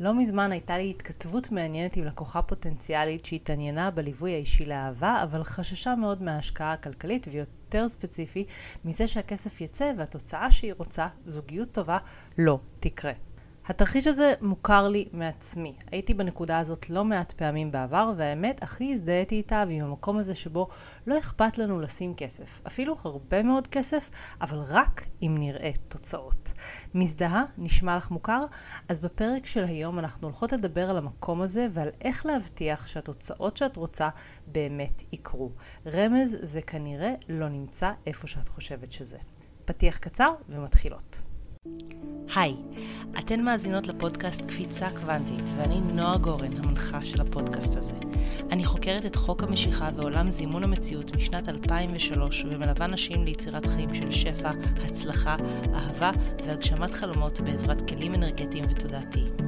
לא מזמן הייתה לי התכתבות מעניינת עם לקוחה פוטנציאלית שהתעניינה בליווי האישי לאהבה, אבל חששה מאוד מההשקעה הכלכלית, ויותר ספציפי, מזה שהכסף יצא והתוצאה שהיא רוצה, זוגיות טובה, לא תקרה. התרחיש הזה מוכר לי מעצמי. הייתי בנקודה הזאת לא מעט פעמים בעבר, והאמת, הכי הזדהיתי איתה ועם המקום הזה שבו לא אכפת לנו לשים כסף. אפילו הרבה מאוד כסף, אבל רק אם נראה תוצאות. מזדהה? נשמע לך מוכר? אז בפרק של היום אנחנו הולכות לדבר על המקום הזה ועל איך להבטיח שהתוצאות שאת רוצה באמת יקרו. רמז, זה כנראה לא נמצא איפה שאת חושבת שזה. פתיח קצר ומתחילות. היי, אתן מאזינות לפודקאסט קפיצה קוונטית, ואני נועה גורן, המנחה של הפודקאסט הזה. אני חוקרת את חוק המשיכה ועולם זימון המציאות משנת 2003, ומלווה נשים ליצירת חיים של שפע, הצלחה, אהבה והגשמת חלומות בעזרת כלים אנרגטיים ותודעתיים.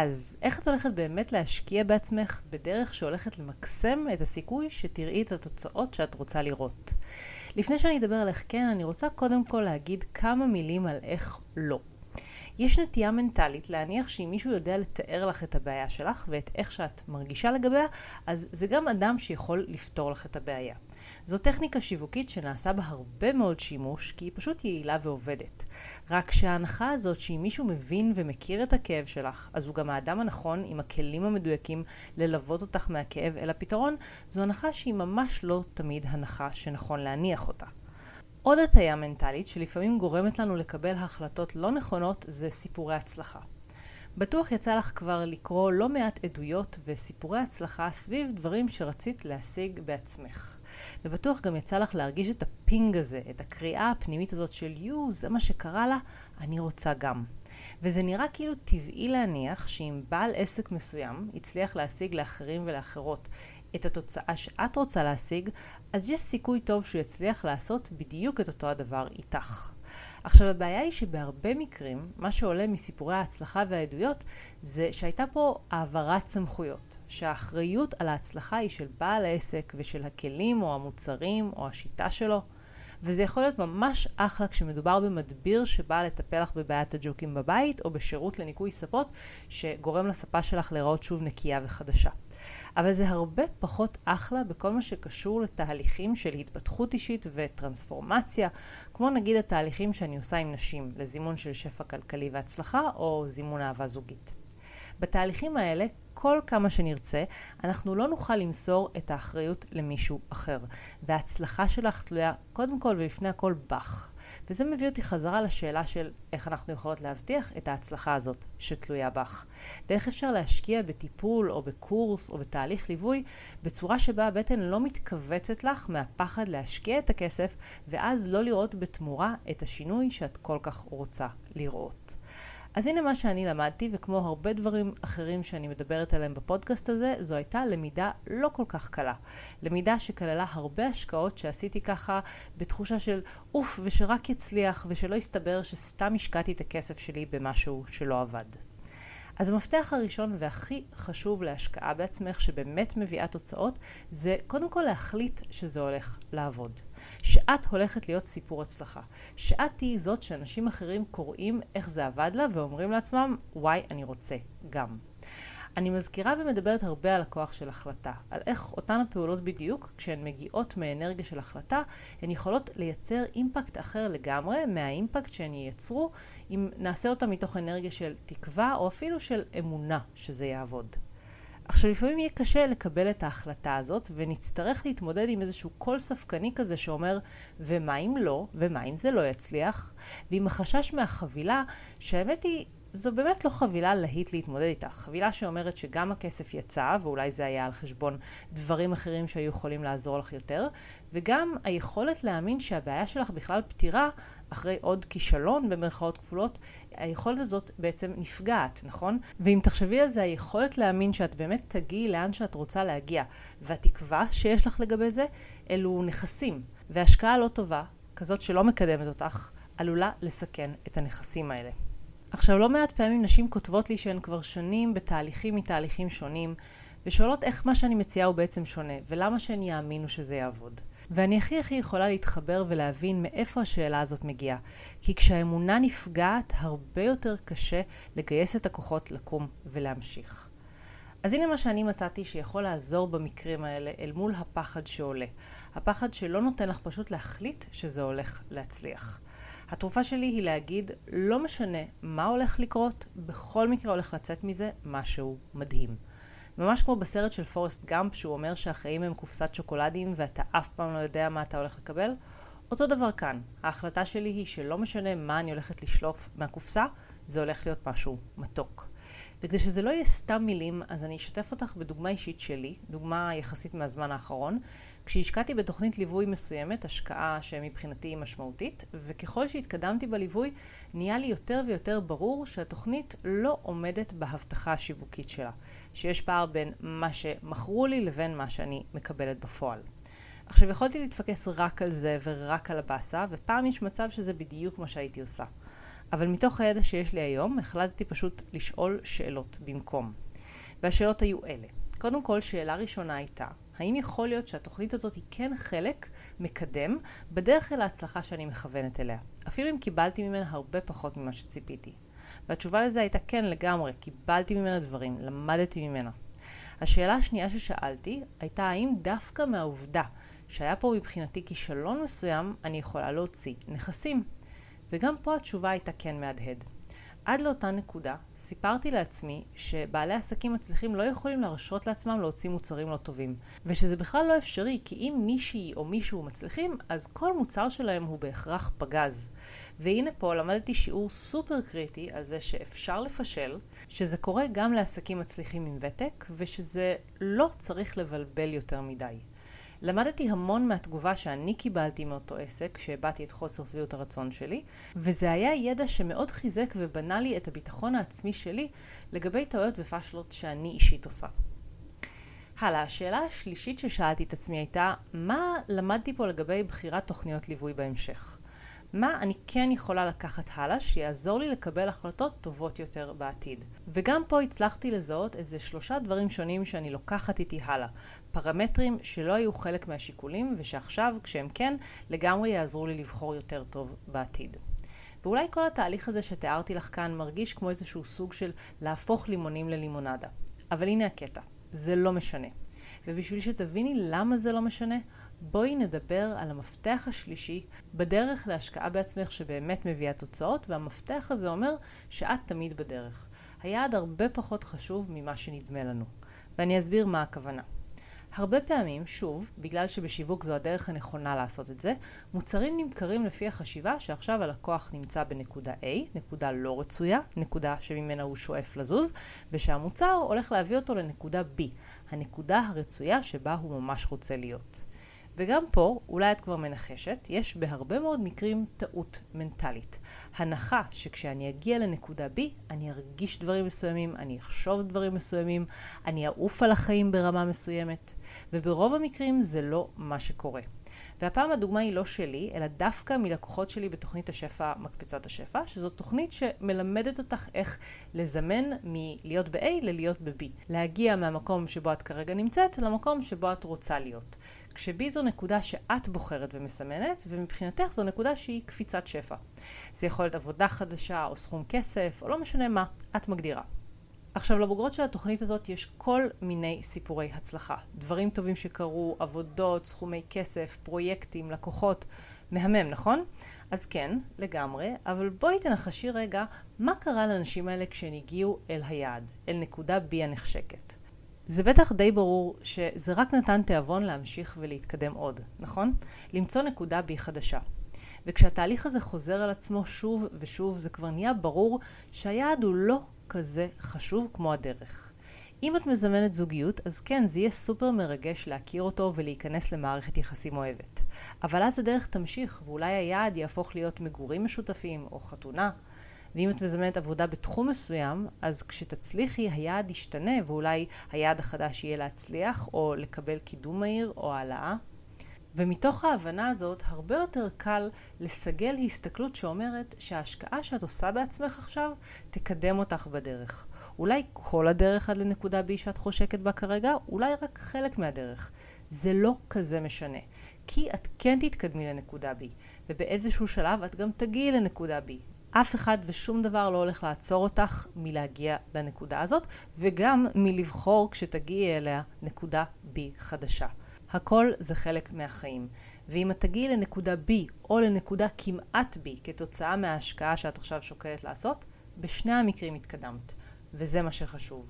אז, איך את הולכת באמת להשקיע בעצמך בדרך שהולכת למקסם את הסיכוי שתראי את התוצאות שאת רוצה לראות? לפני שאני אדבר על איך כן, אני רוצה קודם כל להגיד כמה מילים על איך לא. יש נטייה מנטלית להניח שאם מישהו יודע לתאר לך את הבעיה שלך ואת איך שאת מרגישה לגביה, אז זה גם אדם שיכול לפתור לך את הבעיה. זו טכניקה שיווקית שנעשה בה הרבה מאוד שימוש, כי היא פשוט יעילה ועובדת. רק שההנחה הזאת שאם מישהו מבין ומכיר את הכאב שלך, אז הוא גם האדם הנכון עם הכלים המדויקים ללוות אותך מהכאב אל הפתרון, זו הנחה שהיא ממש לא תמיד הנחה שנכון להניח אותה. עוד הטיה מנטלית שלפעמים גורמת לנו לקבל החלטות לא נכונות זה סיפורי הצלחה. בטוח יצא לך כבר לקרוא לא מעט עדויות וסיפורי הצלחה סביב דברים שרצית להשיג בעצמך. ובטוח גם יצא לך להרגיש את הפינג הזה, את הקריאה הפנימית הזאת של יו, זה מה שקרה לה, אני רוצה גם. וזה נראה כאילו טבעי להניח שאם בעל עסק מסוים הצליח להשיג לאחרים ולאחרות את התוצאה שאת רוצה להשיג, אז יש סיכוי טוב שהוא יצליח לעשות בדיוק את אותו הדבר איתך. עכשיו הבעיה היא שבהרבה מקרים, מה שעולה מסיפורי ההצלחה והעדויות, זה שהייתה פה העברת סמכויות. שהאחריות על ההצלחה היא של בעל העסק ושל הכלים או המוצרים או השיטה שלו. וזה יכול להיות ממש אחלה כשמדובר במדביר שבא לטפל לך בבעיית הג'וקים בבית, או בשירות לניקוי ספות שגורם לספה שלך להיראות שוב נקייה וחדשה. אבל זה הרבה פחות אחלה בכל מה שקשור לתהליכים של התפתחות אישית וטרנספורמציה, כמו נגיד התהליכים שאני עושה עם נשים, לזימון של שפע כלכלי והצלחה, או זימון אהבה זוגית. בתהליכים האלה, כל כמה שנרצה, אנחנו לא נוכל למסור את האחריות למישהו אחר. וההצלחה שלך תלויה קודם כל ולפני הכל בך. וזה מביא אותי חזרה לשאלה של איך אנחנו יכולות להבטיח את ההצלחה הזאת שתלויה בך. ואיך אפשר להשקיע בטיפול או בקורס או בתהליך ליווי בצורה שבה הבטן לא מתכווצת לך מהפחד להשקיע את הכסף ואז לא לראות בתמורה את השינוי שאת כל כך רוצה לראות. אז הנה מה שאני למדתי, וכמו הרבה דברים אחרים שאני מדברת עליהם בפודקאסט הזה, זו הייתה למידה לא כל כך קלה. למידה שכללה הרבה השקעות שעשיתי ככה בתחושה של אוף, ושרק יצליח, ושלא יסתבר שסתם השקעתי את הכסף שלי במשהו שלא עבד. אז המפתח הראשון והכי חשוב להשקעה בעצמך שבאמת מביאה תוצאות זה קודם כל להחליט שזה הולך לעבוד. שאת הולכת להיות סיפור הצלחה. שאת תהיי זאת שאנשים אחרים קוראים איך זה עבד לה ואומרים לעצמם וואי אני רוצה גם. אני מזכירה ומדברת הרבה על הכוח של החלטה, על איך אותן הפעולות בדיוק, כשהן מגיעות מאנרגיה של החלטה, הן יכולות לייצר אימפקט אחר לגמרי מהאימפקט שהן ייצרו אם נעשה אותה מתוך אנרגיה של תקווה או אפילו של אמונה שזה יעבוד. עכשיו לפעמים יהיה קשה לקבל את ההחלטה הזאת ונצטרך להתמודד עם איזשהו קול ספקני כזה שאומר ומה אם לא, ומה אם זה לא יצליח, ועם החשש מהחבילה שהאמת היא זו באמת לא חבילה להיט להתמודד איתה. חבילה שאומרת שגם הכסף יצא, ואולי זה היה על חשבון דברים אחרים שהיו יכולים לעזור לך יותר, וגם היכולת להאמין שהבעיה שלך בכלל פתירה אחרי עוד כישלון במרכאות כפולות, היכולת הזאת בעצם נפגעת, נכון? ואם תחשבי על זה, היכולת להאמין שאת באמת תגיעי לאן שאת רוצה להגיע, והתקווה שיש לך לגבי זה, אלו נכסים. והשקעה לא טובה, כזאת שלא מקדמת אותך, עלולה לסכן את הנכסים האלה. עכשיו, לא מעט פעמים נשים כותבות לי שהן כבר שנים בתהליכים מתהליכים שונים, ושואלות איך מה שאני מציעה הוא בעצם שונה, ולמה שהן יאמינו שזה יעבוד. ואני הכי הכי יכולה להתחבר ולהבין מאיפה השאלה הזאת מגיעה. כי כשהאמונה נפגעת, הרבה יותר קשה לגייס את הכוחות לקום ולהמשיך. אז הנה מה שאני מצאתי שיכול לעזור במקרים האלה אל מול הפחד שעולה. הפחד שלא נותן לך פשוט להחליט שזה הולך להצליח. התרופה שלי היא להגיד, לא משנה מה הולך לקרות, בכל מקרה הולך לצאת מזה משהו מדהים. ממש כמו בסרט של פורסט גאמפ, שהוא אומר שהחיים הם קופסת שוקולדים ואתה אף פעם לא יודע מה אתה הולך לקבל, אותו דבר כאן. ההחלטה שלי היא שלא משנה מה אני הולכת לשלוף מהקופסה, זה הולך להיות משהו מתוק. וכדי שזה לא יהיה סתם מילים, אז אני אשתף אותך בדוגמה אישית שלי, דוגמה יחסית מהזמן האחרון, כשהשקעתי בתוכנית ליווי מסוימת, השקעה שמבחינתי היא משמעותית, וככל שהתקדמתי בליווי, נהיה לי יותר ויותר ברור שהתוכנית לא עומדת בהבטחה השיווקית שלה, שיש פער בין מה שמכרו לי לבין מה שאני מקבלת בפועל. עכשיו, יכולתי להתפקס רק על זה ורק על הבאסה, ופעם יש מצב שזה בדיוק מה שהייתי עושה. אבל מתוך הידע שיש לי היום, החלטתי פשוט לשאול שאלות במקום. והשאלות היו אלה. קודם כל, שאלה ראשונה הייתה, האם יכול להיות שהתוכנית הזאת היא כן חלק מקדם בדרך אל ההצלחה שאני מכוונת אליה, אפילו אם קיבלתי ממנה הרבה פחות ממה שציפיתי. והתשובה לזה הייתה כן לגמרי, קיבלתי ממנה דברים, למדתי ממנה. השאלה השנייה ששאלתי הייתה האם דווקא מהעובדה שהיה פה מבחינתי כישלון מסוים, אני יכולה להוציא נכסים. וגם פה התשובה הייתה כן מהדהד. עד לאותה נקודה סיפרתי לעצמי שבעלי עסקים מצליחים לא יכולים להרשות לעצמם להוציא מוצרים לא טובים ושזה בכלל לא אפשרי כי אם מישהי או מישהו מצליחים אז כל מוצר שלהם הוא בהכרח פגז והנה פה למדתי שיעור סופר קריטי על זה שאפשר לפשל שזה קורה גם לעסקים מצליחים עם ותק ושזה לא צריך לבלבל יותר מדי למדתי המון מהתגובה שאני קיבלתי מאותו עסק, כשהבעתי את חוסר שביעות הרצון שלי, וזה היה ידע שמאוד חיזק ובנה לי את הביטחון העצמי שלי לגבי טעויות ופשלות שאני אישית עושה. הלאה, השאלה השלישית ששאלתי את עצמי הייתה, מה למדתי פה לגבי בחירת תוכניות ליווי בהמשך? מה אני כן יכולה לקחת הלאה שיעזור לי לקבל החלטות טובות יותר בעתיד. וגם פה הצלחתי לזהות איזה שלושה דברים שונים שאני לוקחת איתי הלאה. פרמטרים שלא היו חלק מהשיקולים ושעכשיו, כשהם כן, לגמרי יעזרו לי לבחור יותר טוב בעתיד. ואולי כל התהליך הזה שתיארתי לך כאן מרגיש כמו איזשהו סוג של להפוך לימונים ללימונדה. אבל הנה הקטע, זה לא משנה. ובשביל שתביני למה זה לא משנה, בואי נדבר על המפתח השלישי בדרך להשקעה בעצמך שבאמת מביאה תוצאות, והמפתח הזה אומר שאת תמיד בדרך. היעד הרבה פחות חשוב ממה שנדמה לנו. ואני אסביר מה הכוונה. הרבה פעמים, שוב, בגלל שבשיווק זו הדרך הנכונה לעשות את זה, מוצרים נמכרים לפי החשיבה שעכשיו הלקוח נמצא בנקודה A, נקודה לא רצויה, נקודה שממנה הוא שואף לזוז, ושהמוצר הולך להביא אותו לנקודה B, הנקודה הרצויה שבה הוא ממש רוצה להיות. וגם פה, אולי את כבר מנחשת, יש בהרבה מאוד מקרים טעות מנטלית. הנחה שכשאני אגיע לנקודה B, אני ארגיש דברים מסוימים, אני אחשוב דברים מסוימים, אני אעוף על החיים ברמה מסוימת, וברוב המקרים זה לא מה שקורה. והפעם הדוגמה היא לא שלי, אלא דווקא מלקוחות שלי בתוכנית השפע, מקפצת השפע, שזו תוכנית שמלמדת אותך איך לזמן מלהיות ב-A ללהיות ב-B. להגיע מהמקום שבו את כרגע נמצאת למקום שבו את רוצה להיות. כש-B זו נקודה שאת בוחרת ומסמנת, ומבחינתך זו נקודה שהיא קפיצת שפע. זה יכול להיות עבודה חדשה, או סכום כסף, או לא משנה מה, את מגדירה. עכשיו, לבוגרות של התוכנית הזאת יש כל מיני סיפורי הצלחה. דברים טובים שקרו, עבודות, סכומי כסף, פרויקטים, לקוחות. מהמם, נכון? אז כן, לגמרי, אבל בואי תנחשי רגע מה קרה לאנשים האלה כשהם הגיעו אל היעד, אל נקודה B הנחשקת. זה בטח די ברור שזה רק נתן תיאבון להמשיך ולהתקדם עוד, נכון? למצוא נקודה בי חדשה. וכשהתהליך הזה חוזר על עצמו שוב ושוב, זה כבר נהיה ברור שהיעד הוא לא כזה חשוב כמו הדרך. אם את מזמנת זוגיות, אז כן, זה יהיה סופר מרגש להכיר אותו ולהיכנס למערכת יחסים אוהבת. אבל אז הדרך תמשיך, ואולי היעד יהפוך להיות מגורים משותפים או חתונה. ואם את מזמנת עבודה בתחום מסוים, אז כשתצליחי היעד ישתנה, ואולי היעד החדש יהיה להצליח, או לקבל קידום מהיר, או העלאה. ומתוך ההבנה הזאת, הרבה יותר קל לסגל הסתכלות שאומרת שההשקעה שאת עושה בעצמך עכשיו, תקדם אותך בדרך. אולי כל הדרך עד לנקודה B שאת חושקת בה כרגע, אולי רק חלק מהדרך. זה לא כזה משנה. כי את כן תתקדמי לנקודה B, ובאיזשהו שלב את גם תגיעי לנקודה B. אף אחד ושום דבר לא הולך לעצור אותך מלהגיע לנקודה הזאת, וגם מלבחור כשתגיעי אליה נקודה B חדשה. הכל זה חלק מהחיים. ואם את תגיעי לנקודה B או לנקודה כמעט B כתוצאה מההשקעה שאת עכשיו שוקלת לעשות, בשני המקרים התקדמת. וזה מה שחשוב.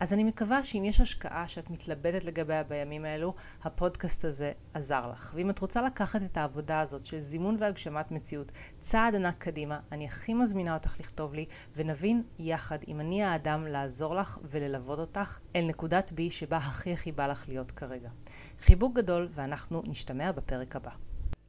אז אני מקווה שאם יש השקעה שאת מתלבטת לגביה בימים האלו, הפודקאסט הזה עזר לך. ואם את רוצה לקחת את העבודה הזאת של זימון והגשמת מציאות צעד ענק קדימה, אני הכי מזמינה אותך לכתוב לי, ונבין יחד אם אני האדם לעזור לך וללוות אותך אל נקודת בי שבה הכי הכי בא לך להיות כרגע. חיבוק גדול, ואנחנו נשתמע בפרק הבא.